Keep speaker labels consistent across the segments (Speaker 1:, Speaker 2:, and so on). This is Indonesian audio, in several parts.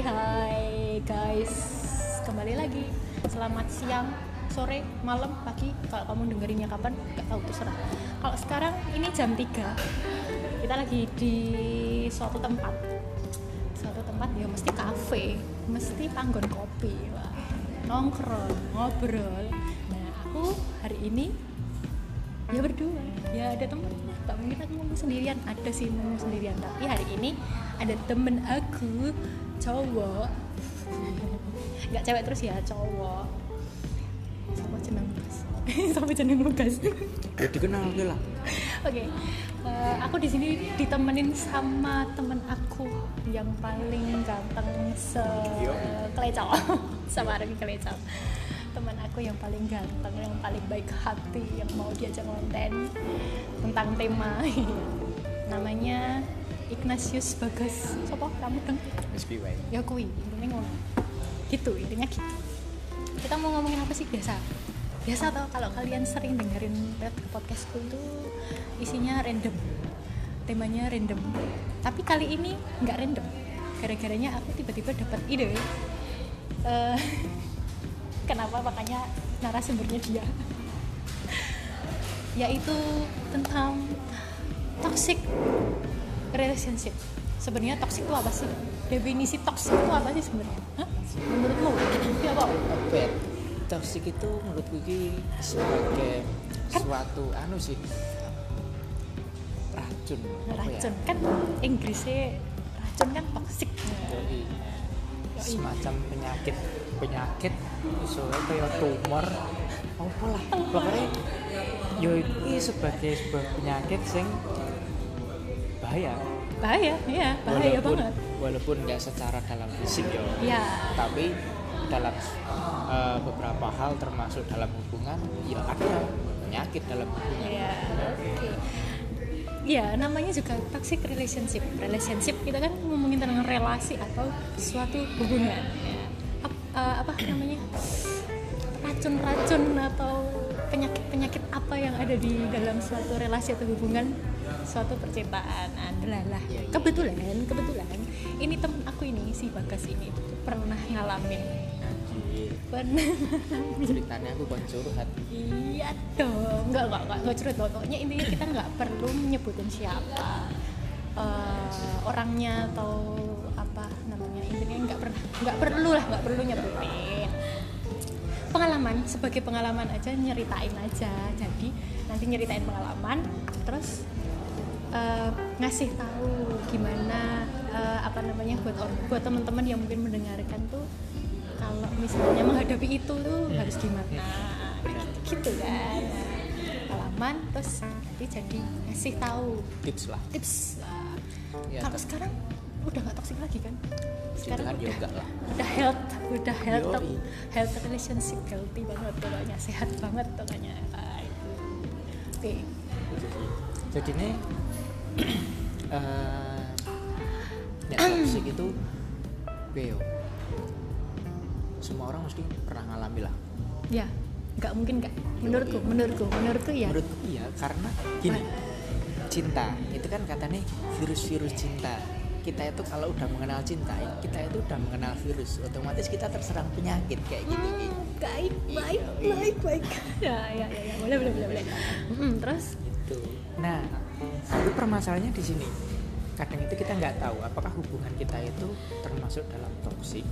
Speaker 1: Hai guys. Kembali lagi. Selamat siang, sore, malam, pagi. Kalau kamu dengerinnya kapan, gak tahu terserah. Kalau sekarang ini jam 3. Kita lagi di suatu tempat. Suatu tempat ya mesti kafe, mesti panggon kopi. Wah, nongkrong, ngobrol. Nah, aku hari ini ya berdua ya ada temen tak mungkin aku ngomong sendirian ada sih ngomong sendirian tapi hari ini ada temen aku cowok. Nggak cewek terus ya cowok. Sama jeneng Lukas sama jeneng Lukas
Speaker 2: ya dikenal oke lah.
Speaker 1: Oke, eh, aku di sini ditemenin sama temen aku yang paling ganteng se kelecau. Sama Arfi kelecau. Teman aku yang paling ganteng, yang paling baik hati, yang mau diajak konten tentang tema. Namanya Ignatius Bagas. Sopo kamu deng?
Speaker 2: SPY
Speaker 1: Ya kui, intinya ngono. Gitu, intinya gitu. Kita mau ngomongin apa sih biasa? Biasa tau kalau kalian sering dengerin podcastku itu isinya random. Temanya random. Tapi kali ini nggak random. Gara-garanya aku tiba-tiba dapat ide. Eh, kenapa makanya narasumbernya dia? Yaitu tentang toxic relationship. Sebenarnya toxic itu apa sih? Definisi toxic itu apa sih sebenarnya? Menurutmu? Ya apa?
Speaker 2: apa ya toxic itu menurutku ini sebagai
Speaker 1: Kan-
Speaker 2: suatu anu sih racun apa ya?
Speaker 1: Racun kan Inggrisnya racun kan toxic.
Speaker 2: Yoi.
Speaker 1: Yoi.
Speaker 2: semacam penyakit penyakit misalnya kayak tumor apa lah pokoknya yo ini sebagai sebuah penyakit sing bahaya
Speaker 1: Bahaya, iya, bahaya
Speaker 2: walaupun
Speaker 1: banget.
Speaker 2: walaupun nggak secara dalam fisik
Speaker 1: Ya,
Speaker 2: tapi dalam eh, beberapa hal termasuk dalam hubungan ya ada penyakit dalam hubungan
Speaker 1: ya, oke. Ya, namanya juga toxic relationship. Relationship kita kan ngomongin tentang relasi atau suatu hubungan. Ya. Ap- eh, apa namanya? Racun-racun atau penyakit-penyakit apa yang ada di dalam suatu relasi atau hubungan suatu percintaan adalah lah
Speaker 2: Iya, iya.
Speaker 1: kebetulan kebetulan ini temen aku ini si Bagas ini pernah ngalamin. Pernah
Speaker 2: ceritanya aku kon curhat.
Speaker 1: Iya dong, nggak nggak nggak nggak curhat pokoknya intinya kita nggak perlu menyebutin siapa eh, orangnya atau apa namanya. Intinya nggak pernah nggak perlu lah nggak perlu nyebutin. Pengalaman sebagai pengalaman aja nyeritain aja. Jadi nanti nyeritain pengalaman terus eh, ngasih tahu gimana eh, apa namanya buat buat teman-teman yang mungkin mendengarkan tuh kalau misalnya menghadapi itu tuh harus gimana? Gitu kan. Pengalaman terus nanti jadi ngasih tahu.
Speaker 2: Tips lah.
Speaker 1: Tips. Nah,
Speaker 2: Ya,
Speaker 1: kalau sekarang udah nggak toksik lagi kan? Sekarang udah,
Speaker 2: yoga lah.
Speaker 1: udah health udah health
Speaker 2: Yoi.
Speaker 1: health relationship healthy banget pokoknya sehat banget pokoknya. Ah, itu. oke
Speaker 2: jadi ini ya toxic itu beo. Semua orang mesti pernah ngalami lah.
Speaker 1: Ya nggak mungkin nggak menurutku menurutku menurutku ya
Speaker 2: menurutku iya karena gini. Cinta itu kan katanya virus-virus cinta. Kita itu kalau udah mengenal cinta kita itu udah mengenal virus otomatis kita terserang penyakit kayak gini
Speaker 1: Hmm, baik baik baik baik. Ya ya ya, ya. boleh boleh boleh boleh. Terus?
Speaker 2: Gitu. Nah tapi permasalahannya di sini. Kadang itu kita nggak tahu apakah hubungan kita itu termasuk dalam toxic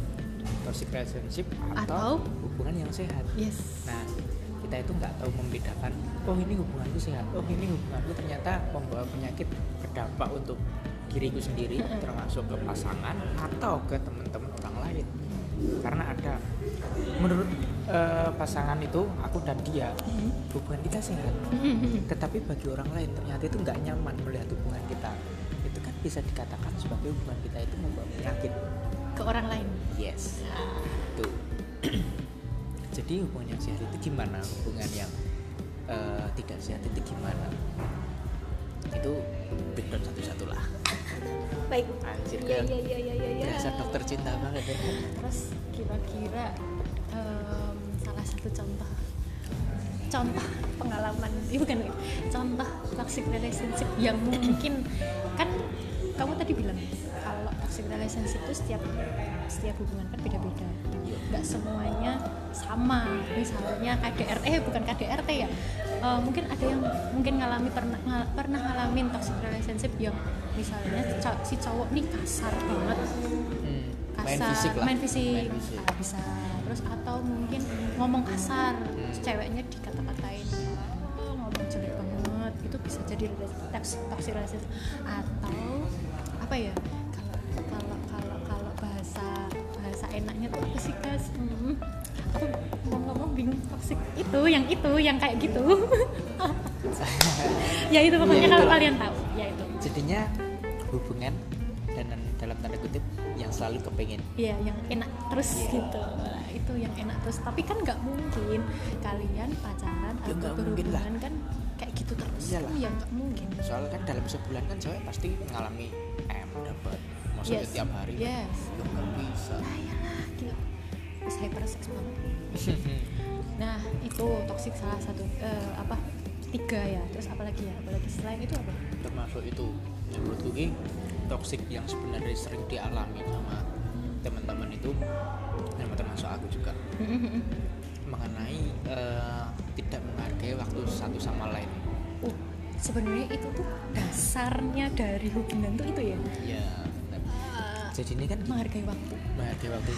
Speaker 2: toxic relationship atau,
Speaker 1: Atau?
Speaker 2: hubungan yang sehat.
Speaker 1: Yes.
Speaker 2: Nah kita itu nggak tahu membedakan oh ini hubunganku sehat oh ini hubunganku ternyata membawa penyakit berdampak untuk diriku sendiri termasuk ke pasangan atau ke teman-teman orang lain. Karena ada menurut eh, pasangan itu aku dan dia hubungan kita sehat. Tetapi bagi orang lain ternyata itu nggak nyaman melihat hubungan kita. Itu kan bisa dikatakan sebagai hubungan kita itu membawa penyakit.
Speaker 1: Ke orang lain?
Speaker 2: Yes. Itu. Jadi hubungan yang sehat itu gimana? Hubungan yang eh, tidak sehat itu gimana? Itu breakdown satu-satu lah
Speaker 1: baik.
Speaker 2: Anjir
Speaker 1: ya
Speaker 2: kan
Speaker 1: ya ya ya ya, ya.
Speaker 2: dokter cinta banget ya.
Speaker 1: Terus kira-kira salah satu contoh. Contoh pengalaman eh, bukan contoh toxic relationship yang mungkin kan kamu tadi bilang kalau toxic relationship itu setiap setiap hubungan kan beda-beda. Nggak semuanya sama. Misalnya KDRT eh bukan KDRT ya. Eh, mungkin ada yang mungkin ngalami pernah ngal- pernah ngalamin toxic relationship yang misalnya si cowok nih kasar banget
Speaker 2: main fisik lah.
Speaker 1: main fisik,
Speaker 2: Main fisik.
Speaker 1: Ah, bisa. Terus atau mungkin ngomong kasar terus ceweknya dikata-katain "Oh, ngomong jelek banget itu bisa jadi toxic toxic relationship atau apa ya kalau kalau kalau kalau bahasa bahasa enaknya tuh apa sih guys hmm, aku ngomong-ngomong bingung toxic. Itu yang itu yang kayak gitu. Ya itu pokoknya
Speaker 2: Ya,
Speaker 1: kalau kalian tahu. Ya itu.
Speaker 2: Jadinya hubungan tanda kutip yang selalu kepengen
Speaker 1: Iya, yang enak terus
Speaker 2: Iya.
Speaker 1: gitu. Nah, itu yang enak terus. Tapi kan nggak mungkin kalian pacaran
Speaker 2: Ya,
Speaker 1: atau berhubungan kan kayak gitu terus.
Speaker 2: Iyalah.
Speaker 1: Itu ya nggak mungkin.
Speaker 2: soalnya kan dalam sebulan kan cewek pasti mengalami M dapat maksudnya
Speaker 1: Yes.
Speaker 2: tiap hari
Speaker 1: Yes.
Speaker 2: ya nggak bisa
Speaker 1: Nah, iyalah, gila. Terus hypersex banget. Nah, itu toxic salah satu eh, apa? Tiga ya. Terus apa lagi ya? Apalagi selain itu apa?
Speaker 2: termasuk itu yang menurutku ini toxic yang sebenarnya sering dialami sama teman-teman itu sama termasuk aku juga mengenai eh, tidak menghargai waktu satu sama lain
Speaker 1: Oh, sebenarnya itu tuh dasarnya dari hubungan tuh itu ya.
Speaker 2: ya jadi ini kan
Speaker 1: Menghargai waktu.
Speaker 2: menghargai waktu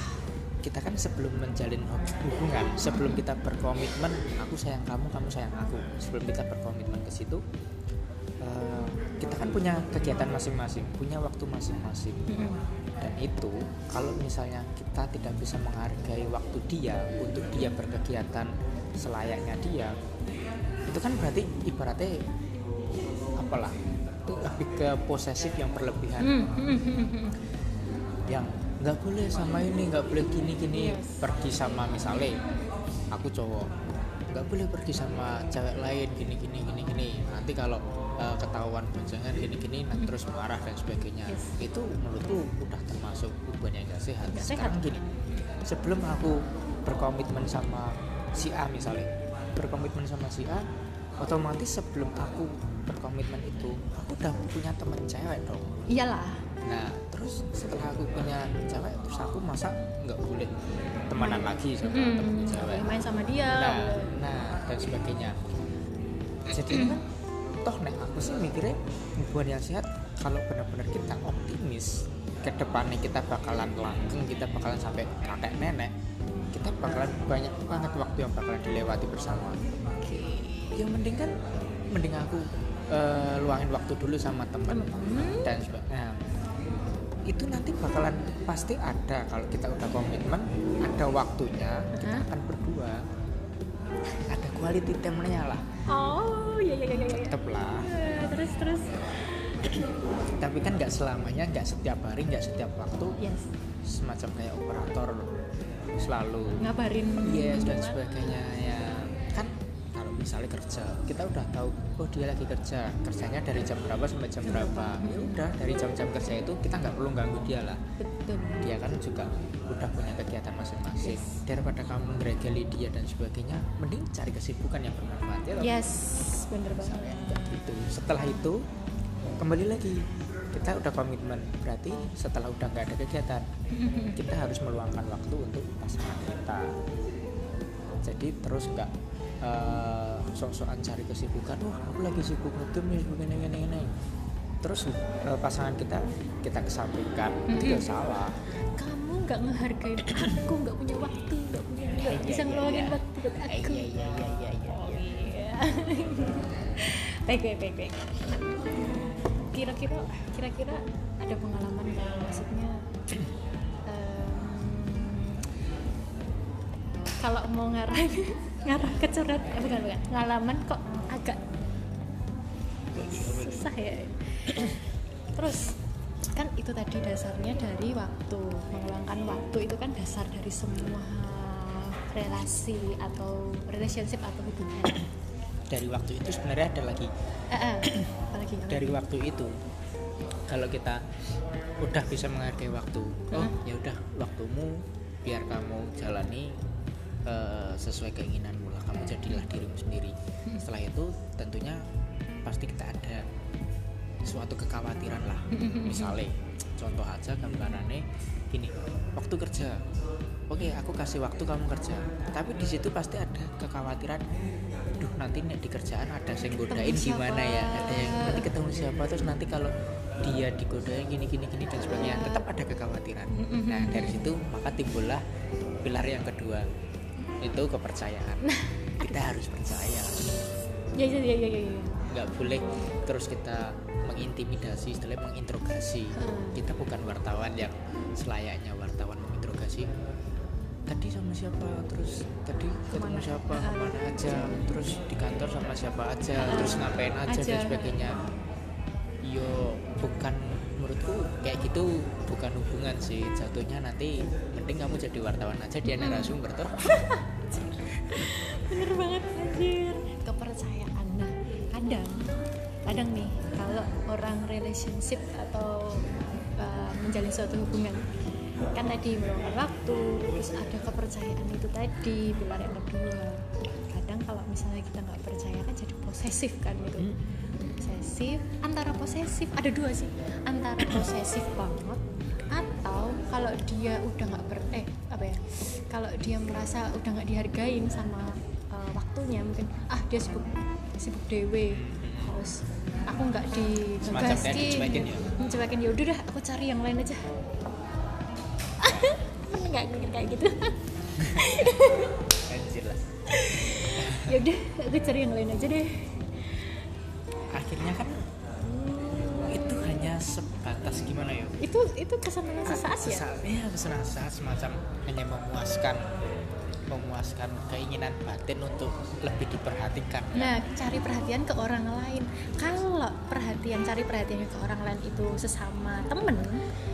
Speaker 2: kita kan sebelum menjalin hubungan sebelum kita berkomitmen aku sayang kamu kamu sayang aku. Sebelum kita berkomitmen ke situ eh, kita kan punya kegiatan masing-masing punya waktu masing-masing. Dan itu kalau misalnya kita tidak bisa menghargai waktu dia untuk dia berkegiatan selayaknya dia itu kan berarti ibaratnya apalah itu lebih ke posesif yang berlebihan.
Speaker 1: Hmm, hmm, hmm, hmm.
Speaker 2: yang nggak boleh sama ini nggak boleh gini gini
Speaker 1: Yes.
Speaker 2: pergi sama misalnya aku cowok nggak boleh pergi sama cewek lain gini gini gini gini nanti kalau uh, ketahuan boncengan gini gini nah, terus marah dan sebagainya
Speaker 1: Yes.
Speaker 2: itu menurutku udah termasuk hubungan yang gak sehat sekarang
Speaker 1: sehat.
Speaker 2: gini sebelum aku berkomitmen sama si A misalnya berkomitmen sama si A otomatis sebelum aku berkomitmen itu aku udah punya temen cewek dong
Speaker 1: Iyalah.
Speaker 2: Nah, terus setelah aku punya cewek, terus aku masa nggak boleh temanan lagi sama temenku
Speaker 1: Nggak
Speaker 2: cewek.
Speaker 1: main sama dia.
Speaker 2: Nah, nah dan sebagainya. Jadi kan toh nek aku sih mikirnya hubungan yang sehat kalau benar-benar kita optimis ke depannya kita bakalan langgeng, kita bakalan sampai kakek nenek, kita bakalan banyak banget waktu yang bakalan dilewati bersama. Yang penting kan mending aku eh, luangin waktu dulu sama temen
Speaker 1: Hmm.
Speaker 2: dan sebagainya. Itu nanti bakalan pasti ada kalau kita udah komitmen, ada waktunya kita
Speaker 1: Hah?
Speaker 2: akan berdua. Ada quality time-nya lah,
Speaker 1: Oh, iya iya iya iya.
Speaker 2: tetep lah.
Speaker 1: Eh, Terus terus.
Speaker 2: Tapi kan nggak selamanya, nggak setiap hari, nggak setiap waktu
Speaker 1: Yes.
Speaker 2: semacam kayak operator selalu
Speaker 1: Ngabarin.
Speaker 2: yes dan sebagainya ya misalnya kerja kita udah tahu oh dia lagi kerja kerjanya dari jam berapa sampai jam berapa ya udah dari jam-jam kerja itu kita nggak perlu ganggu dia lah
Speaker 1: Betul.
Speaker 2: dia kan juga udah punya kegiatan masing-masing
Speaker 1: Yes.
Speaker 2: daripada kamu ngeregali dia dan sebagainya mending cari kesibukan yang bermanfaat ya?
Speaker 1: Yes, bener banget.
Speaker 2: gitu setelah itu kembali lagi kita udah komitmen berarti setelah udah nggak ada kegiatan kita harus meluangkan waktu untuk pasangan kita jadi terus nggak eh, sok-sokan cari kesibukan wah aku lagi sibuk ngetem nih begini begini begini terus eh, pasangan kita kita kesampingkan itu ya
Speaker 1: Mm-mm.
Speaker 2: salah
Speaker 1: Kamu nggak ngehargain aku, nggak punya waktu, nggak punya nggak
Speaker 2: Iya,
Speaker 1: bisa
Speaker 2: iya,
Speaker 1: ngeluangin
Speaker 2: iya.
Speaker 1: waktu buat aku.
Speaker 2: iya iya iya iya iya
Speaker 1: Oh, iya. baik baik baik baik. Kira-kira kira-kira ada pengalaman nggak maksudnya? em, kalau mau ngarah ngarah ke curhat eh, bukan bukan. Pengalaman kok agak susah ya. Terus kan itu tadi dasarnya dari waktu. Meluangkan waktu itu kan dasar dari semua relasi atau relationship atau hubungan.
Speaker 2: Dari waktu itu sebenarnya ada lagi.
Speaker 1: Eh, eh, apalagi apa?
Speaker 2: dari waktu itu kalau kita udah bisa menghargai waktu oh
Speaker 1: Hah?
Speaker 2: ya udah waktumu biar kamu jalani eh, sesuai kamu jadilah dirimu sendiri. Setelah itu tentunya pasti kita ada suatu kekhawatiran lah. Misalnya contoh aja gambarannya gini. Waktu kerja. Oke aku kasih waktu kamu kerja. Tapi di situ pasti ada kekhawatiran. Duh nanti nih di kerjaan ada yang godain gimana ya? Ada yang nanti ketemu siapa? Terus nanti kalau dia digodain gini gini gini dan sebagainya. Tetap ada kekhawatiran. Nah dari situ maka timbullah pilar yang kedua itu kepercayaan kita harus percaya
Speaker 1: ya ya ya ya ya, ya.
Speaker 2: nggak boleh terus kita mengintimidasi istilahnya menginterogasi
Speaker 1: Hmm.
Speaker 2: kita bukan wartawan yang selayaknya wartawan menginterogasi tadi sama siapa terus tadi ketemu
Speaker 1: Ke mana?
Speaker 2: siapa
Speaker 1: Ah.
Speaker 2: ke mana aja terus di kantor sama siapa aja
Speaker 1: Ah.
Speaker 2: terus ngapain aja,
Speaker 1: Aja.
Speaker 2: dan sebagainya yo bukan menurutku kayak gitu bukan hubungan sih jatuhnya nanti mending kamu jadi wartawan aja dia
Speaker 1: Hmm.
Speaker 2: narasumber toh
Speaker 1: kadang nih kalau orang relationship atau uh, menjalin suatu hubungan kan tadi meluangkan waktu terus ada kepercayaan itu tadi pilar yang kedua kadang kalau misalnya kita nggak percaya kan jadi posesif kan gitu.
Speaker 2: Hmm.
Speaker 1: posesif antara posesif ada dua sih. Antara posesif banget atau kalau dia udah nggak ber eh apa ya kalau dia merasa udah nggak dihargain sama uh, waktunya mungkin ah dia sibuk sibuk dewe terus aku nggak di
Speaker 2: Semacam kayak dicuekin ya?
Speaker 1: ya udah dah aku cari yang lain aja. Nggak kayak gitu.
Speaker 2: Lah.
Speaker 1: Ya udah aku cari yang lain aja deh.
Speaker 2: Akhirnya kan itu hanya sebatas gimana ya?
Speaker 1: Itu itu kesenangan sesaat ya?
Speaker 2: Sesaat ya kesenangan sesaat semacam hanya memuaskan memuaskan keinginan batin untuk lebih diperhatikan
Speaker 1: Nah, cari perhatian ke orang lain. Kalau perhatian cari perhatian ke orang lain itu sesama temen,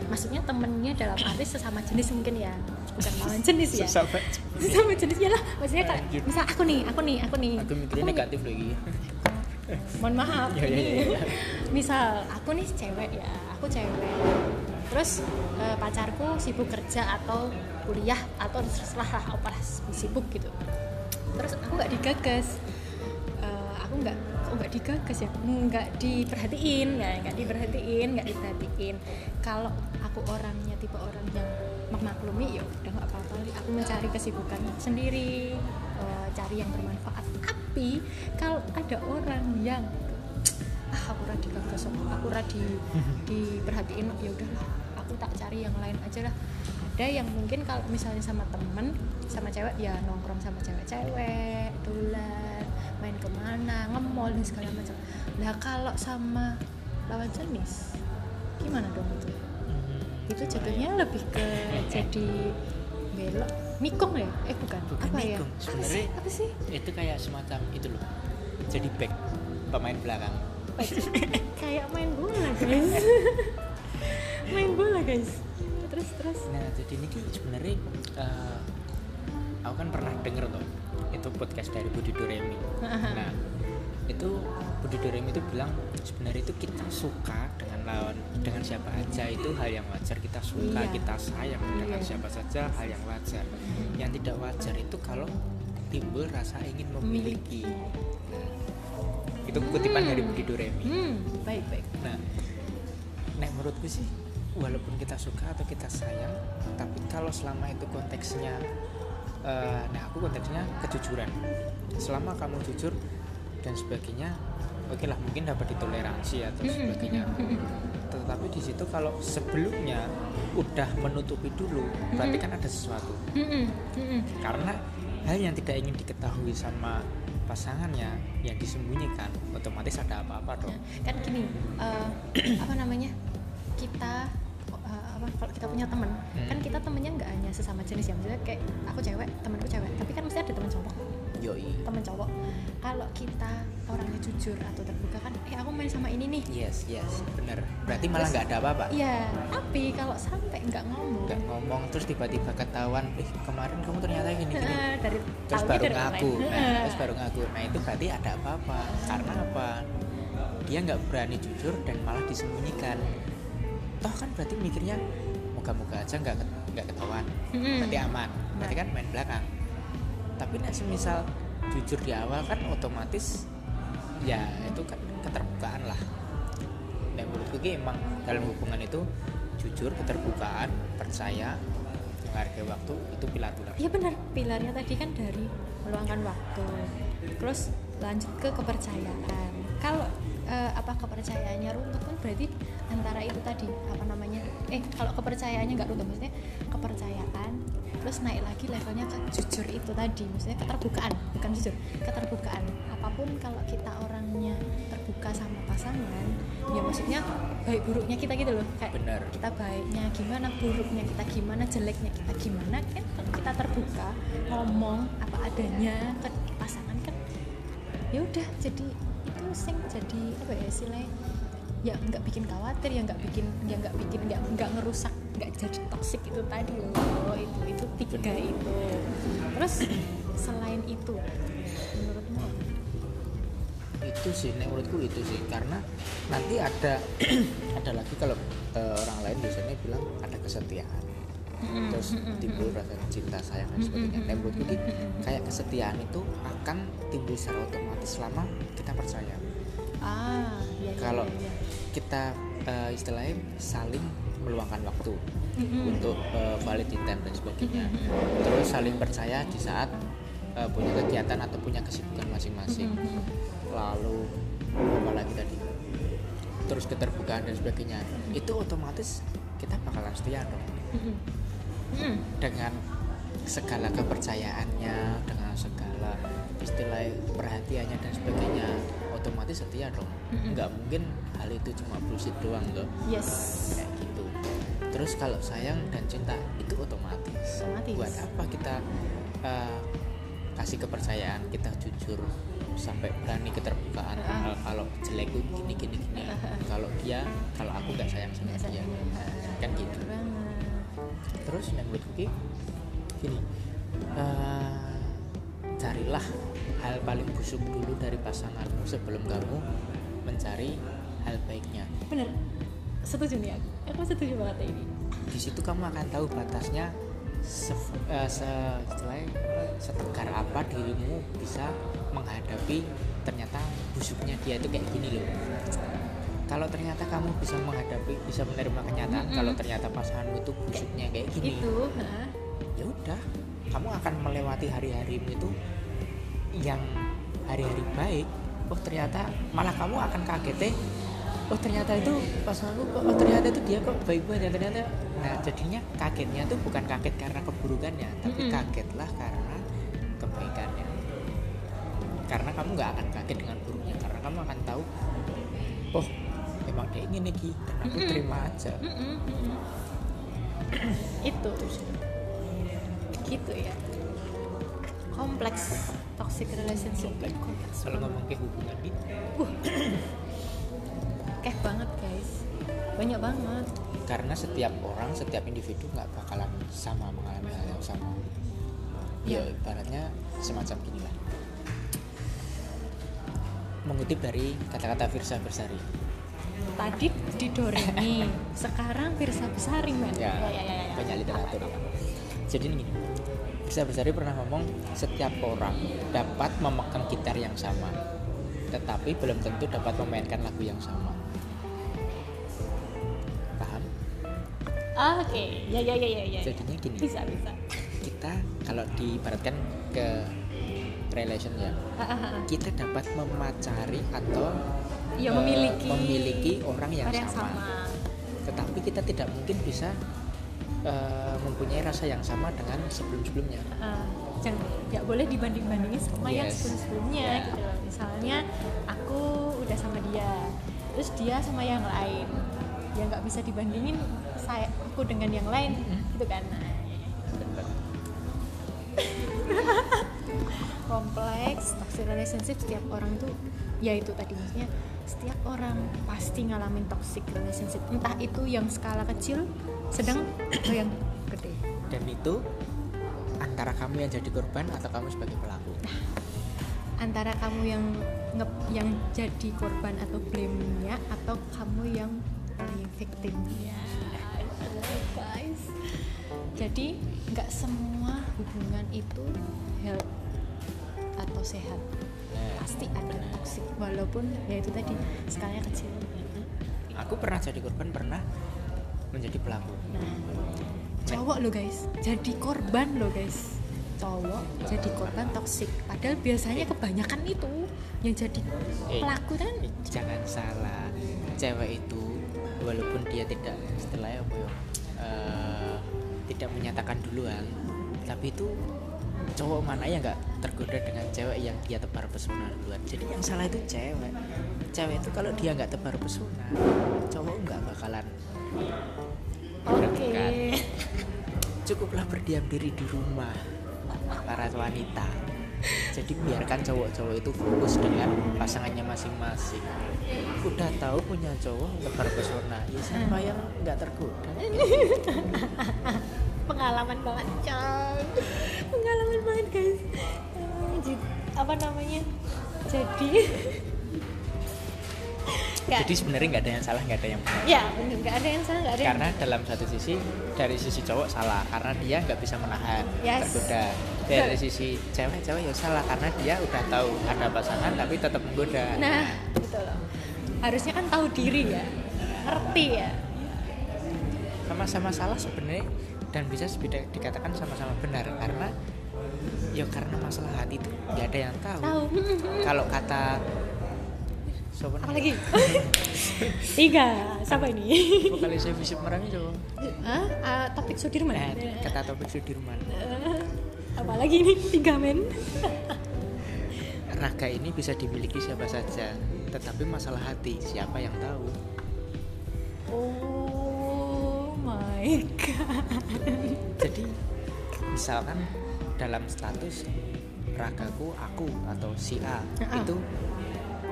Speaker 1: maksudnya temennya dalam arti sesama jenis mungkin ya, bukan lawan jenis ya.
Speaker 2: Sesama
Speaker 1: Sesama jenis ya lah. Maksudnya
Speaker 2: Lanjut.
Speaker 1: misal aku nih, aku nih, aku nih.
Speaker 2: aku mikirnya
Speaker 1: Aku-
Speaker 2: negatif lagi
Speaker 1: Mohon maaf.
Speaker 2: Ya, ya, ya, ya.
Speaker 1: misal aku nih cewek ya, aku cewek. Terus eh, pacarku sibuk kerja atau kuliah atau terserah lah apa sibuk gitu. Terus aku nggak digagas. Eh, aku nggak kok nggak digagas ya. Nggak diperhatiin. Ya nggak diperhatiin nggak diperhatiin. Kalau aku orangnya tipe orang yang memaklumi ya udah nggak apa-apa aku mencari kesibukan sendiri eh, cari yang bermanfaat. Tapi kalau ada orang yang ah aku radi gagas aku radi diperhatiin ya udahlah aku tak cari yang lain aja lah ada yang mungkin kalau misalnya sama temen sama cewek ya nongkrong sama cewek-cewek dolan main ke mana nge-mall dan segala macam. Lah kalau sama lawan jenis gimana dong itu?
Speaker 2: Hmm,
Speaker 1: itu jatuhnya
Speaker 2: ya?
Speaker 1: lebih ke jadi belok nikung ya? Eh bukan,
Speaker 2: Bukan
Speaker 1: apa ya?
Speaker 2: nikung,
Speaker 1: apa
Speaker 2: sebenarnya-
Speaker 1: sih? Apa sih?
Speaker 2: itu kayak semacam itu loh jadi back pemain belakang.
Speaker 1: Kayak main bola guys. Main bola guys terus terus.
Speaker 2: Nah jadi ini sebenarnya eh, aku kan pernah denger tuh itu podcast dari Budi Doremi. Nah itu Budi Doremi itu bilang sebenarnya itu kita suka dengan lawan dengan siapa aja itu hal yang wajar. Kita suka
Speaker 1: Iya.
Speaker 2: kita sayang dengan
Speaker 1: Iya.
Speaker 2: siapa saja hal yang wajar. Yang tidak wajar itu kalau timbul rasa ingin memiliki. Nah, itu kutipan dari Budi Doremi.
Speaker 1: Hmm baik baik.
Speaker 2: Nah, nek menurutku sih walaupun kita suka atau kita sayang, tapi kalau selama itu konteksnya, eh, nah aku konteksnya kejujuran. Selama kamu jujur dan sebagainya, oke lah mungkin dapat ditoleransi atau
Speaker 1: Hmm,
Speaker 2: sebagainya. Tetapi di situ kalau sebelumnya udah menutupi dulu, berarti kan ada sesuatu. Karena hal yang tidak ingin diketahui sama pasangannya yang disembunyikan, otomatis ada apa-apa dong.
Speaker 1: kan gini eh, apa namanya kita kalau kita punya teman
Speaker 2: Hmm.
Speaker 1: kan kita temennya nggak hanya sesama jenis ya maksudnya kayak aku cewek temanku cewek tapi kan mesti ada teman cowok
Speaker 2: Yoi.
Speaker 1: teman cowok kalau kita orangnya jujur atau terbuka kan eh aku main sama ini nih
Speaker 2: Yes, yes, bener. Berarti malah nggak ada apa-apa.
Speaker 1: iya tapi kalau sampai nggak ngomong
Speaker 2: Nggak ngomong terus tiba-tiba ketahuan, eh kemarin kamu ternyata gini gini.
Speaker 1: eh, dari
Speaker 2: Terus baru
Speaker 1: dari
Speaker 2: ngaku, nah,
Speaker 1: Eh,
Speaker 2: terus baru ngaku. Nah itu berarti ada apa-apa. Karena apa? Dia nggak berani jujur dan malah disembunyikan. Toh kan berarti mikirnya moga-moga aja nggak nggak ketahuan.
Speaker 1: Mm-mm.
Speaker 2: Berarti aman. Berarti kan main belakang. Tapi nek semisal jujur di awal kan otomatis ya itu kan keterbukaan lah. Dan menurutku ki emang dalam hubungan itu jujur keterbukaan percaya menghargai waktu itu pilar-pilar
Speaker 1: Iya benar, pilarnya tadi kan dari meluangkan waktu. Terus lanjut ke kepercayaan. Kalau eh, apa kepercayaannya runtuh kan berarti antara itu tadi apa namanya? Eh kalau kepercayaannya nggak runtuh maksudnya kepercayaan terus naik lagi levelnya ke jujur itu tadi maksudnya keterbukaan bukan jujur keterbukaan apa pun kalau kita orangnya terbuka sama pasangan ya maksudnya baik buruknya kita gitu loh kayak
Speaker 2: Benar.
Speaker 1: kita baiknya gimana buruknya kita gimana jeleknya kita gimana kan kalau kita terbuka ngomong apa adanya ke pasangan kan ya udah jadi sing jadi apa ya istilahnya ya nggak bikin khawatir ya nggak bikin ya nggak bikin nggak nggak ngerusak nggak jadi toksik itu tadi loh itu itu tiga itu. Terus selain itu menurutmu
Speaker 2: itu sih nek menurutku itu sih karena nanti ada ada lagi kalau eh, orang lain biasanya bilang ada kesetiaan terus timbul rasa cinta sayang dan sebagainya. Nek menurutku ki, kayak kesetiaan itu akan timbul secara otomatis selama kita percaya.
Speaker 1: Ah ya, ya,
Speaker 2: Kalau-
Speaker 1: ya, ya.
Speaker 2: kita eh, istilahnya saling meluangkan waktu
Speaker 1: Mm-mm.
Speaker 2: untuk eh, quality time dan sebagainya. Terus saling percaya di saat eh, punya kegiatan atau punya kesibukan masing-masing.
Speaker 1: Mm-mm.
Speaker 2: lalu apa lagi tadi terus keterbukaan dan sebagainya. Itu otomatis kita bakalan setia dong.
Speaker 1: Mm-mm. Mm-mm.
Speaker 2: dengan segala kepercayaannya dengan segala istilah perhatiannya dan sebagainya otomatis setia dong.
Speaker 1: Mm-mm.
Speaker 2: nggak mungkin hal itu cuma bullshit doang loh.
Speaker 1: Yes.
Speaker 2: Kayak gitu. Terus kalau sayang dan cinta itu otomatis.
Speaker 1: Otomatis.
Speaker 2: buat apa kita eh, kasih kepercayaan kita jujur sampai berani keterbukaan
Speaker 1: Ah.
Speaker 2: Hal- kalau jelek gini gini gini. Kalau dia kalau aku nggak sayang sama dia. kan gitu terus yang Ki, gini eh, carilah hal paling busuk dulu dari pasanganmu sebelum kamu mencari hal baiknya.
Speaker 1: Bener. Setuju nih aku. Aku setuju banget ini.
Speaker 2: Di situ kamu akan tahu batasnya se, eh, se- istilahnya, setegar apa dirimu bisa menghadapi ternyata busuknya dia itu kayak gini loh kalau ternyata kamu bisa menghadapi bisa menerima kenyataan
Speaker 1: Mm-mm.
Speaker 2: kalau ternyata pasanganmu itu busuknya kayak gini
Speaker 1: itu
Speaker 2: ya udah kamu akan melewati hari-harimu itu yang hari-hari baik oh ternyata malah kamu akan kaget eh oh ternyata itu pasanganku kok oh ternyata itu dia kok baik banget ya ternyata nah jadinya kagetnya tuh bukan kaget karena keburukannya tapi
Speaker 1: Mm-mm.
Speaker 2: kagetlah karena kebaikannya karena kamu nggak akan kaget dengan buruknya karena kamu akan tahu oh emang kayak gini ki. Dan aku
Speaker 1: Mm-mm.
Speaker 2: terima aja.
Speaker 1: Mm-mm, mm-mm. itu. Gitu ya. Kompleks toxic relationship. Kompleks.
Speaker 2: Kalau ngomong ke hubungan gitu.
Speaker 1: Keh banget guys. Banyak banget.
Speaker 2: Karena setiap orang setiap individu nggak bakalan sama mengalami hal yang sama. Ya
Speaker 1: Ya.
Speaker 2: ibaratnya semacam gini lah. Mengutip dari kata-kata Firsa Bersari
Speaker 1: tadi di Doremi sekarang Firsa Besari men
Speaker 2: ya,
Speaker 1: ya, ya, ya, ya.
Speaker 2: banyak literatur. Ya. jadi ini gini Firsa Bersari pernah ngomong setiap orang dapat memegang gitar yang sama tetapi belum tentu dapat memainkan lagu yang sama. Paham?
Speaker 1: Ah, oke. Ya ya ya ya ya.
Speaker 2: Jadinya gini.
Speaker 1: Bisa bisa.
Speaker 2: Kita kalau diibaratkan ke relation ya
Speaker 1: ah, ah.
Speaker 2: kita dapat memacari atau
Speaker 1: ya
Speaker 2: eh,
Speaker 1: memiliki
Speaker 2: memiliki orang yang,
Speaker 1: orang yang
Speaker 2: sama.
Speaker 1: sama
Speaker 2: tetapi kita tidak mungkin bisa eh, mempunyai rasa yang sama dengan sebelum-sebelumnya
Speaker 1: Ah, jangan nggak boleh dibanding bandingin sama yang
Speaker 2: Yes.
Speaker 1: sebelum sebelumnya
Speaker 2: Ya.
Speaker 1: gitu loh misalnya aku udah sama dia terus dia sama yang lain ya nggak bisa dibandingin saya aku dengan yang lain
Speaker 2: Mm-mm.
Speaker 1: gitu kan nah, kompleks toxic relationship setiap orang tuh ya itu tadi maksudnya setiap orang pasti ngalamin toxic relationship. Entah itu yang skala kecil sedang atau yang gede.
Speaker 2: Dan itu antara kamu yang jadi korban atau kamu sebagai pelaku?
Speaker 1: Antara kamu yang nge yang jadi korban atau blame-nya atau kamu yang playing victim-nya. Guys. Jadi nggak semua hubungan itu health atau sehat.
Speaker 2: Nah,
Speaker 1: pasti ada toxic walaupun ya itu tadi skalanya kecil.
Speaker 2: Aku pernah jadi korban pernah menjadi pelaku.
Speaker 1: Nah cowok lo guys. Jadi korban lo guys. Cowok jadi korban toksik padahal biasanya kebanyakan itu yang jadi
Speaker 2: Eh,
Speaker 1: pelaku kan?
Speaker 2: jangan salah. Cewek itu walaupun dia tidak setelah apa ya eh, tidak menyatakan duluan tapi itu cowok mana yang nggak tergoda dengan cewek yang dia tebar pesona duluan jadi yang salah itu cewek. Cewek itu kalau dia nggak tebar pesona cowok nggak bakalan
Speaker 1: oke.
Speaker 2: dekat. cukuplah berdiam diri di rumah para wanita. Jadi biarkan cowok-cowok itu fokus dengan pasangannya masing-masing. Udah tahu punya cowok tebar pesona ya siapa yang nggak tergoda?
Speaker 1: Pengalaman banget Cang. Pengalaman banget guys. Apa namanya? Jadi. Nggak-
Speaker 2: jadi sebenarnya nggak ada yang salah nggak ada yang benar.
Speaker 1: Ya bener nggak ada yang salah nggak ada yang
Speaker 2: karena dalam satu sisi dari sisi cowok salah karena dia nggak bisa menahan
Speaker 1: Yes.
Speaker 2: tergoda. Dari sisi cewek cewek ya salah karena dia udah tahu ada pasangan tapi tetap menggoda.
Speaker 1: Nah gitu loh harusnya kan tahu diri ya. Ngerti ya.
Speaker 2: Sama-sama salah sebenarnya dan bisa dikatakan sama-sama benar karena ya karena masalah hati itu nggak ada yang tahu,
Speaker 1: tahu.
Speaker 2: Kalau kata siapa
Speaker 1: apa lagi tiga siapa ini?
Speaker 2: Visip Merami coba
Speaker 1: Hah? Ah, topik Sudirman?
Speaker 2: Nah, kata topik Sudirman.
Speaker 1: Eh, apa lagi ini? Tiga men.
Speaker 2: Raga ini bisa dimiliki siapa saja tetapi masalah hati siapa yang tahu?
Speaker 1: Oh my god.
Speaker 2: Jadi misalkan dalam status ragaku aku atau si A
Speaker 1: Heeh.
Speaker 2: itu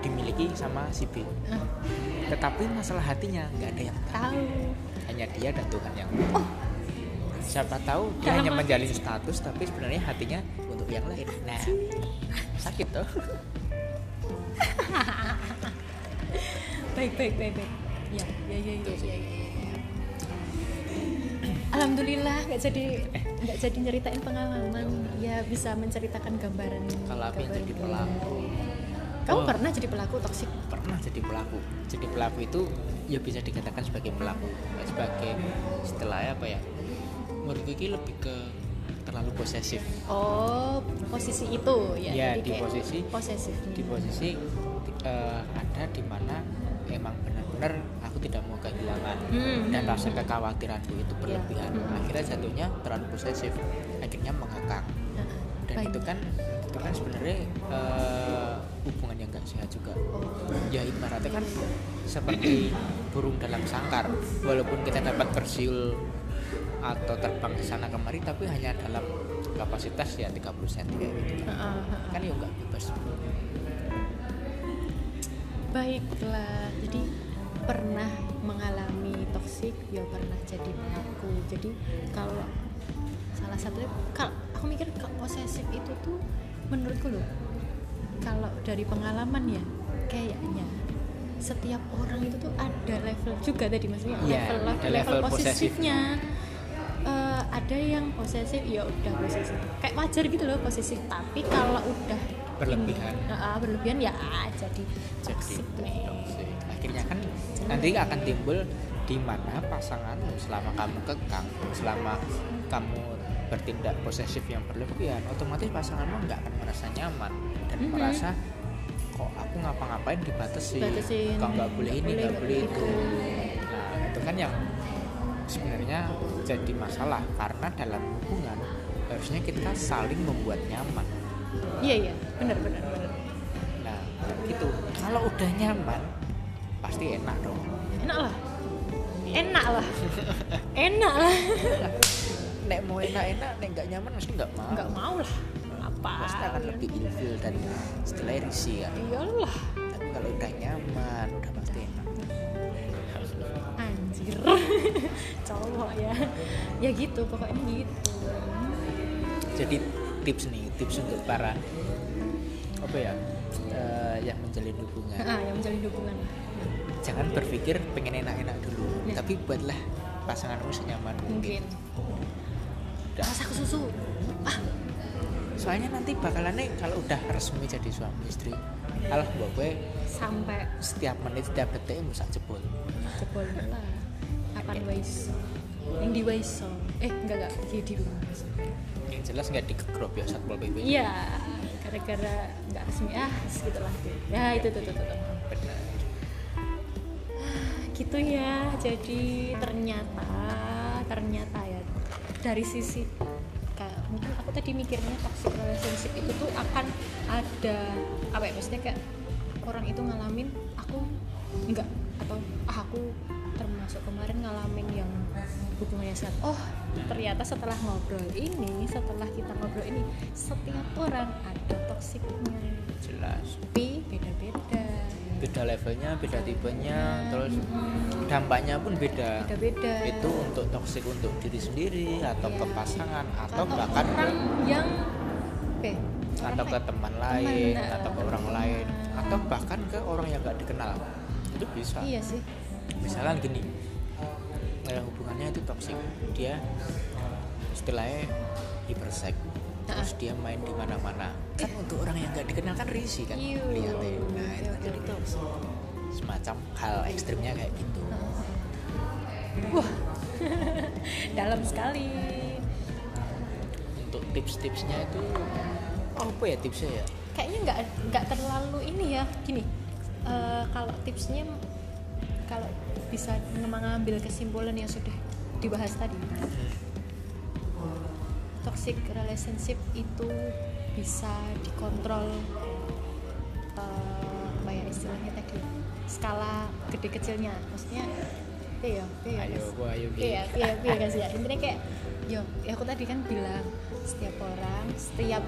Speaker 2: dimiliki sama si B.
Speaker 1: Ah,
Speaker 2: tetapi masalah hatinya nggak ada yang tahu. Hanya dia dan Tuhan yang tahu. Siapa tahu dia
Speaker 1: Dalam
Speaker 2: hanya menjalin status tapi sebenarnya hatinya untuk yang lain. Nah sakit toh.
Speaker 1: Baik baik baik baik. Ya ya ya ya, ya, ya. Alhamdulillah nggak jadi nggak jadi nyeritain pengalaman. Ya bisa menceritakan gambaran
Speaker 2: kalau aku yang jadi pelaku.
Speaker 1: kamu
Speaker 2: Oh.
Speaker 1: pernah jadi pelaku toksik
Speaker 2: pernah jadi pelaku. Jadi pelaku itu ya bisa dikatakan sebagai pelaku. Sebagai setelah apa ya? Menurutku ini lebih ke terlalu posesif.
Speaker 1: Oh posisi itu ya,
Speaker 2: Ya,
Speaker 1: jadi
Speaker 2: di posisi-
Speaker 1: posesif.
Speaker 2: di posisi eh, ada di mana emang benar-benar aku tidak mau kehilangan
Speaker 1: Hmm,
Speaker 2: dan rasa kekhawatiranku itu berlebihan.
Speaker 1: Hmm.
Speaker 2: akhirnya jatuhnya terlalu posesif akhirnya mengekang.
Speaker 1: Nah,
Speaker 2: dan
Speaker 1: baik.
Speaker 2: itu kan itu kan sebenarnya eh, hubungan yang gak sehat juga.
Speaker 1: Oh.
Speaker 2: ya ibaratnya kan seperti burung dalam sangkar. Walaupun kita dapat bersiul atau terbang ke sana kemari tapi hanya dalam kapasitas ya 30 cm kayak gitu. Kan kan ya nggak bebas.
Speaker 1: Baiklah, jadi pernah mengalami toksik, ya pernah jadi pelaku. Jadi kalau salah satunya, kalau aku mikir kalau posesif itu tuh menurutku loh, kalau dari pengalaman ya, kayaknya setiap orang itu tuh ada level juga tadi maksudnya
Speaker 2: Iya,
Speaker 1: level level,
Speaker 2: level
Speaker 1: posesifnya. Eh, ada yang posesif ya udah posesif kayak wajar gitu loh posesif tapi kalau udah
Speaker 2: Berlebihan.
Speaker 1: ini, ah, berlebihan ya jadi
Speaker 2: jadi
Speaker 1: toxic nih.
Speaker 2: toxic. akhirnya kan nanti akan timbul di mana pasanganmu selama kamu kekang selama kamu bertindak posesif yang berlebihan otomatis pasanganmu nggak akan merasa nyaman dan
Speaker 1: Mhm.
Speaker 2: merasa kok aku ngapa-ngapain dibatasi
Speaker 1: Batasin,
Speaker 2: kok nggak boleh ini
Speaker 1: nggak
Speaker 2: boleh itu. Nah itu kan yang sebenarnya jadi masalah karena dalam hubungan harusnya kita saling membuat nyaman.
Speaker 1: Iya iya. Benar benar benar.
Speaker 2: Nah, gitu. Kalau udah nyaman, pasti enak dong.
Speaker 1: enak lah. Enak lah. Enak lah.
Speaker 2: Nek mau enak-enak, nek nggak nyaman mesti nggak mau.
Speaker 1: nggak mau lah. Apa
Speaker 2: Pasti akan lebih ilfil dan setelah risih kan.
Speaker 1: iyalah.
Speaker 2: Tapi kalau udah nyaman, udah pasti enak.
Speaker 1: anjir. Cowok ya. Ya gitu pokoknya gitu.
Speaker 2: Jadi tips nih, tips untuk para apa ya eh, yang menjalin hubungan.
Speaker 1: ah yang menjalin hubungan
Speaker 2: Jangan berpikir pengen enak-enak dulu,
Speaker 1: Ya.
Speaker 2: tapi buatlah pasanganmu senyaman mungkin.
Speaker 1: mungkin. Rasa susu. Ah.
Speaker 2: Soalnya nanti bakalannya kalau udah resmi jadi suami istri, alah mbak gue
Speaker 1: sampai
Speaker 2: setiap menit setiap detik bisa jebol.
Speaker 1: jebol lah Ah, Pan Waiso yang di Waiso eh enggak enggak. Di di Waiso
Speaker 2: yang jelas nggak dikegrop ya satpol pp
Speaker 1: iya gara-gara nggak resmi ah segitulah. Ya itu tuh tuh, tuh, tuh.
Speaker 2: benar
Speaker 1: gitu ya jadi ternyata ternyata ya dari sisi kayak mungkin aku tadi mikirnya toxic relationship itu tuh akan ada apa ya maksudnya kayak orang itu ngalamin aku enggak atau ah, aku termasuk kemarin ngalamin yang hubungannya sehat oh ternyata setelah ngobrol ini setelah kita ngobrol ini setiap orang ada toksiknya.
Speaker 2: Jelas.
Speaker 1: Tapi beda-beda
Speaker 2: beda levelnya beda tipenya terus dampaknya pun beda.
Speaker 1: Beda-beda.
Speaker 2: Itu untuk toksik untuk diri sendiri atau
Speaker 1: Iya.
Speaker 2: ke pasangan atau
Speaker 1: atau
Speaker 2: bahkan ke,
Speaker 1: orang yang ya, orang
Speaker 2: atau ke teman lain
Speaker 1: nah,
Speaker 2: atau ke orang
Speaker 1: teman.
Speaker 2: lain atau bahkan ke orang yang gak dikenal. Itu bisa.
Speaker 1: Iya sih.
Speaker 2: Misalkan gini eh, hubungannya itu toksik dia istilahnya hipersek terus dia main di mana-mana. Kan untuk orang yang gak dikenal kan risih kan
Speaker 1: Iu.
Speaker 2: lihatnya. Nah itu kan
Speaker 1: Oke,
Speaker 2: jadi semacam hal ekstrimnya kayak gitu.
Speaker 1: Wah. Dalam sekali.
Speaker 2: Untuk tips-tipsnya itu apa ya tipsnya ya?
Speaker 1: Kayaknya nggak nggak terlalu ini ya. Gini eh, kalau tipsnya kalau bisa mengambil kesimpulan yang sudah dibahas tadi toxic relationship itu bisa dikontrol eh, apa ya istilahnya tadi? Skala gede kecilnya. Maksudnya iya iya
Speaker 2: ayo
Speaker 1: Mas?
Speaker 2: gua ayo
Speaker 1: iya iya iya ya intinya kayak yo ya aku tadi kan bilang setiap orang setiap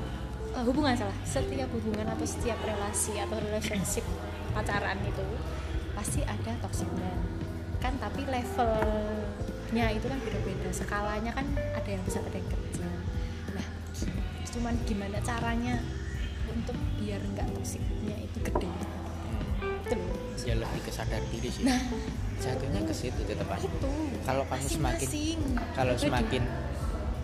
Speaker 1: eh, hubungan salah setiap hubungan atau setiap relasi atau relationship pacaran itu pasti ada toksiknya kan tapi levelnya itu kan beda-beda. Skalanya kan ada yang besar ada yang kecil cuman gimana caranya untuk biar nggak toksiknya itu gede. Itu
Speaker 2: ya lebih ke sadar diri sih.
Speaker 1: Nah.
Speaker 2: Jatuhnya ke situ tetap aja.
Speaker 1: Itu.
Speaker 2: Kalau kamu semakin-
Speaker 1: masing-masing
Speaker 2: kalau
Speaker 1: pribadi.
Speaker 2: semakin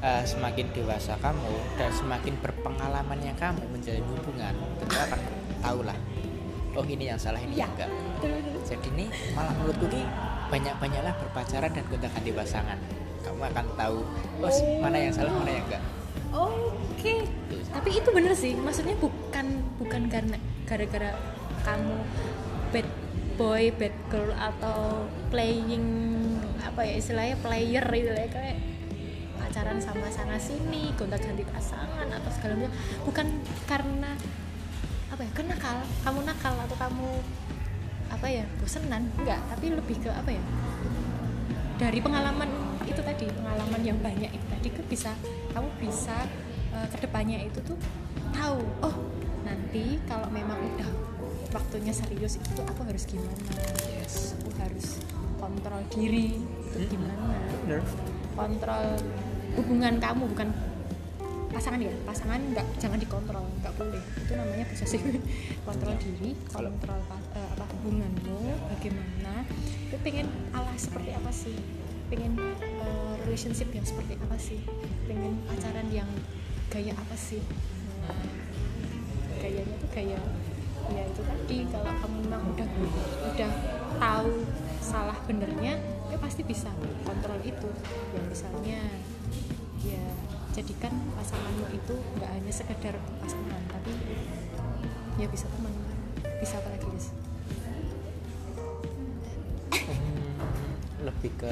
Speaker 2: eh, semakin dewasa kamu dan semakin berpengalamannya kamu menjalin hubungan tentu akan tahu lah oh ini yang salah ini yang enggak. Jadi ini malah menurutku ini banyak-banyaklah berpacaran dan gonta ganti pasangan kamu akan tahu Oh. mana yang salah mana yang enggak
Speaker 1: Oke, tapi itu bener sih. Maksudnya bukan bukan karena gara-gara kamu bad boy, bad girl atau playing apa ya istilahnya player gitu ya kayak pacaran sama sana sini, gonta-ganti pasangan atau segala macam. Bukan karena apa ya, kan nakal, kamu nakal atau kamu apa ya bosenan enggak tapi lebih ke apa ya dari pengalaman itu tadi pengalaman yang banyak itu tadi kan bisa kamu bisa eh, ke depannya itu tuh tahu oh nanti kalau memang udah waktunya serius itu aku harus gimana?
Speaker 2: Yes.
Speaker 1: Aku harus kontrol diri itu
Speaker 2: Mm-mm.
Speaker 1: gimana?
Speaker 2: Bener.
Speaker 1: Kontrol hubungan kamu bukan pasangan ya? Pasangan nggak jangan dikontrol nggak boleh. Itu namanya posesif kontrol diri kontrol eh, apa hubunganmu bagaimana? Itu pengen ala seperti apa sih pengen eh, relationship yang seperti apa sih? Pengen pacaran yang gaya apa sih? Gayanya tuh gaya ya itu tadi kalau kamu memang udah udah tahu salah benernya ya pasti bisa kontrol itu. Yang misalnya ya jadikan pasanganmu itu nggak hanya sekedar pasangan tapi ya bisa teman. Bisa apa lagi guys
Speaker 2: Hmm, lebih ke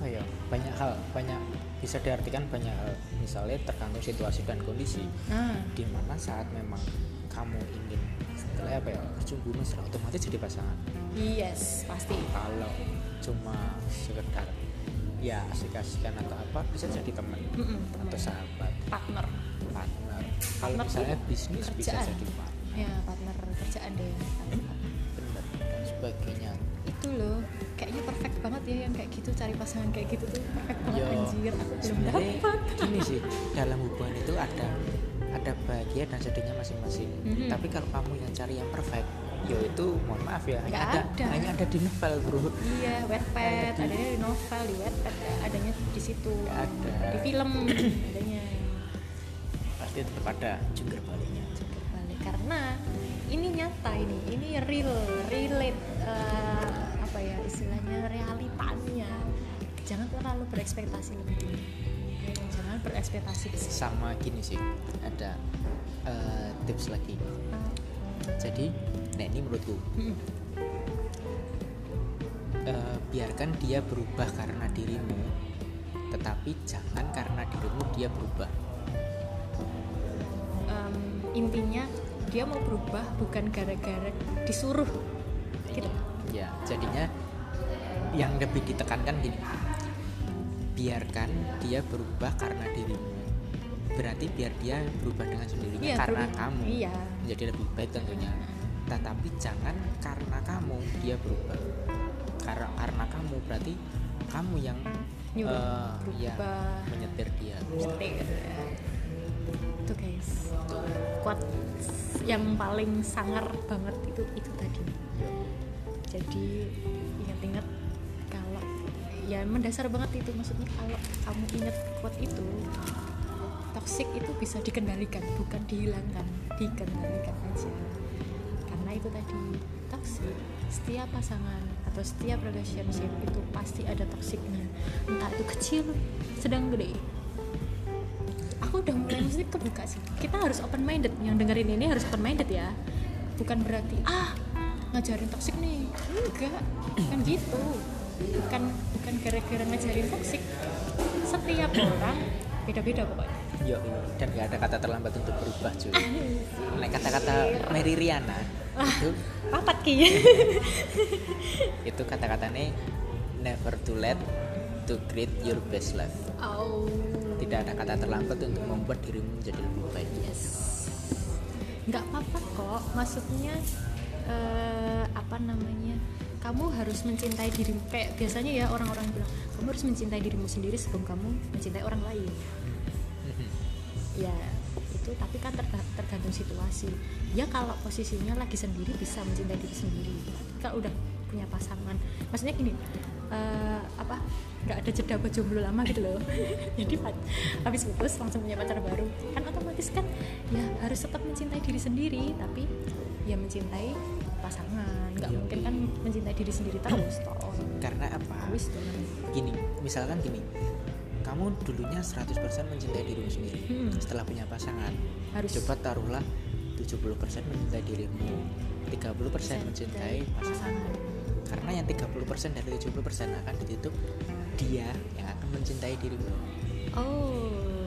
Speaker 2: apa ya banyak hal banyak bisa diartikan banyak hal. Misalnya tergantung situasi dan kondisi.
Speaker 1: Nah
Speaker 2: di mana saat memang kamu ingin setelah apa ya berjumpa mesra otomatis jadi pasangan.
Speaker 1: Yes pasti.
Speaker 2: Kalau cuma sekedar ya asik-asikan atau apa bisa jadi teman
Speaker 1: Mm-mm, teman.
Speaker 2: atau sahabat.
Speaker 1: Partner.
Speaker 2: Partner. Kalau
Speaker 1: Partner
Speaker 2: misalnya bisnis bisa
Speaker 1: kerjaan.
Speaker 2: jadi partner.
Speaker 1: Ya partner kerjaan deh.
Speaker 2: Bener dan sebagainya.
Speaker 1: Itu loh banget ya yang kayak gitu cari pasangan kayak gitu tuh perfect banget
Speaker 2: Yo,
Speaker 1: anjir. Aku belum dapat.
Speaker 2: gini sih dalam hubungan itu ada ada bahagia dan sedihnya masing-masing.
Speaker 1: Mhm.
Speaker 2: tapi kalau kamu yang cari yang perfect yo itu mohon maaf ya hanya ada,
Speaker 1: ada.
Speaker 2: hanya ada di novel bro.
Speaker 1: Iya wetpad
Speaker 2: Ada di-
Speaker 1: adanya di novel di wetpad adanya di situ.
Speaker 2: Nggak ada.
Speaker 1: di film adanya.
Speaker 2: Pasti tetap ada jungkir baliknya.
Speaker 1: Jungkir balik karena ini nyata ini ini real relate eh, apa ya istilahnya realitanya. Jangan terlalu berekspektasi lebih tinggi jangan berekspektasi
Speaker 2: sama gini sih ada eh, tips lagi. Jadi nah ini menurutku.
Speaker 1: Mm-mm.
Speaker 2: eh, biarkan dia berubah karena dirimu tetapi jangan karena dirimu dia berubah.
Speaker 1: Em, intinya dia mau berubah bukan gara-gara disuruh
Speaker 2: ya jadinya yang lebih ditekankan gini biarkan dia berubah karena dirimu berarti biar dia berubah dengan sendirinya
Speaker 1: Iya,
Speaker 2: karena
Speaker 1: berubah.
Speaker 2: kamu
Speaker 1: Iya.
Speaker 2: menjadi lebih baik tentunya tetapi jangan karena kamu dia berubah karena karena kamu berarti kamu yang
Speaker 1: Nyuruh
Speaker 2: eh, ya,
Speaker 1: berubah.
Speaker 2: menyetir dia
Speaker 1: Nyetir, ya. itu guys quote yang paling sangar banget itu itu tadi jadi ingat-ingat kalau ya mendasar banget itu maksudnya kalau kamu ingat quote itu toxic itu bisa dikendalikan bukan dihilangkan dikendalikan aja. Karena itu tadi toxic setiap pasangan atau setiap relationship itu pasti ada toksiknya entah itu kecil sedang gede. Aku udah mulai maksudnya kebuka sih. Kita harus open minded yang dengerin ini harus open minded ya. Bukan berarti ah ngajarin toksik nih. Enggak bukan gitu. Bukan bukan gara-gara ngajarin toksik setiap orang beda-beda pokoknya.
Speaker 2: Yo, dan gak ada kata terlambat untuk berubah cuy. Nah, kata-kata Mary Riana itu
Speaker 1: papat ki.
Speaker 2: Itu kata-katanya never too late to create your best life.
Speaker 1: oh.
Speaker 2: Tidak ada kata terlambat untuk membuat dirimu menjadi lebih baik.
Speaker 1: yes. Nggak apa-apa kok. Maksudnya eh, apa namanya kamu harus mencintai dirimu. Kayak biasanya ya orang-orang bilang kamu harus mencintai dirimu sendiri sebelum kamu mencintai orang lain. Ya itu tapi kan terga- tergantung situasi. Ya kalau posisinya lagi sendiri bisa mencintai diri sendiri. Kalau udah punya pasangan maksudnya gini eh, apa nggak ada jeda buat jomblo lama gitu loh. Jadi habis putus langsung punya pacar baru. Kan otomatis kan ya harus tetap mencintai diri sendiri tapi ya mencintai pasangan nggak
Speaker 2: Iya.
Speaker 1: mungkin kan mencintai diri sendiri terus toh
Speaker 2: Karena apa?
Speaker 1: Wis.
Speaker 2: Gini, misalkan gini. Kamu dulunya 100% mencintai dirimu sendiri.
Speaker 1: Hmm.
Speaker 2: Setelah punya pasangan,
Speaker 1: harus
Speaker 2: coba taruhlah 70% mencintai dirimu, 30% mencintai pasangan. Karena yang 30% dari 70% akan ditutup dia yang akan mencintai dirimu.
Speaker 1: oh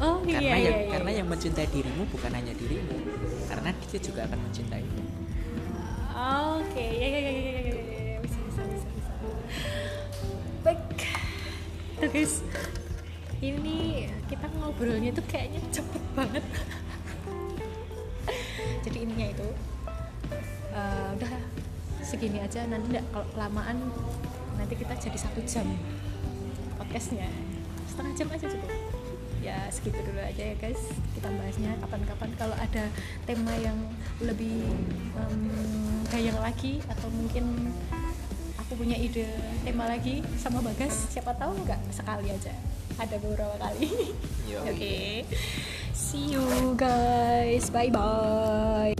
Speaker 1: oh iya
Speaker 2: karena
Speaker 1: iya,
Speaker 2: yang
Speaker 1: iya,
Speaker 2: karena
Speaker 1: iya.
Speaker 2: yang mencintai dirimu bukan hanya dirimu, karena dia juga akan mencintaimu.
Speaker 1: Oke, ya ya ya ya ya, ya, ya, bisa bisa bisa bisa. Baik, tuh guys, ini kita ngobrolnya tuh kayaknya cepet banget. Jadi ininya itu eh, udah segini aja nanti enggak kalau kelamaan nanti kita jadi satu jam podcastnya setengah jam aja cukup ya segitu dulu aja ya guys. Kita bahasnya kapan-kapan. Kalau ada tema yang lebih gayang lagi atau mungkin aku punya ide tema lagi sama Bagas siapa tahu nggak sekali aja. Ada beberapa kali. Oke. See you guys. Bye bye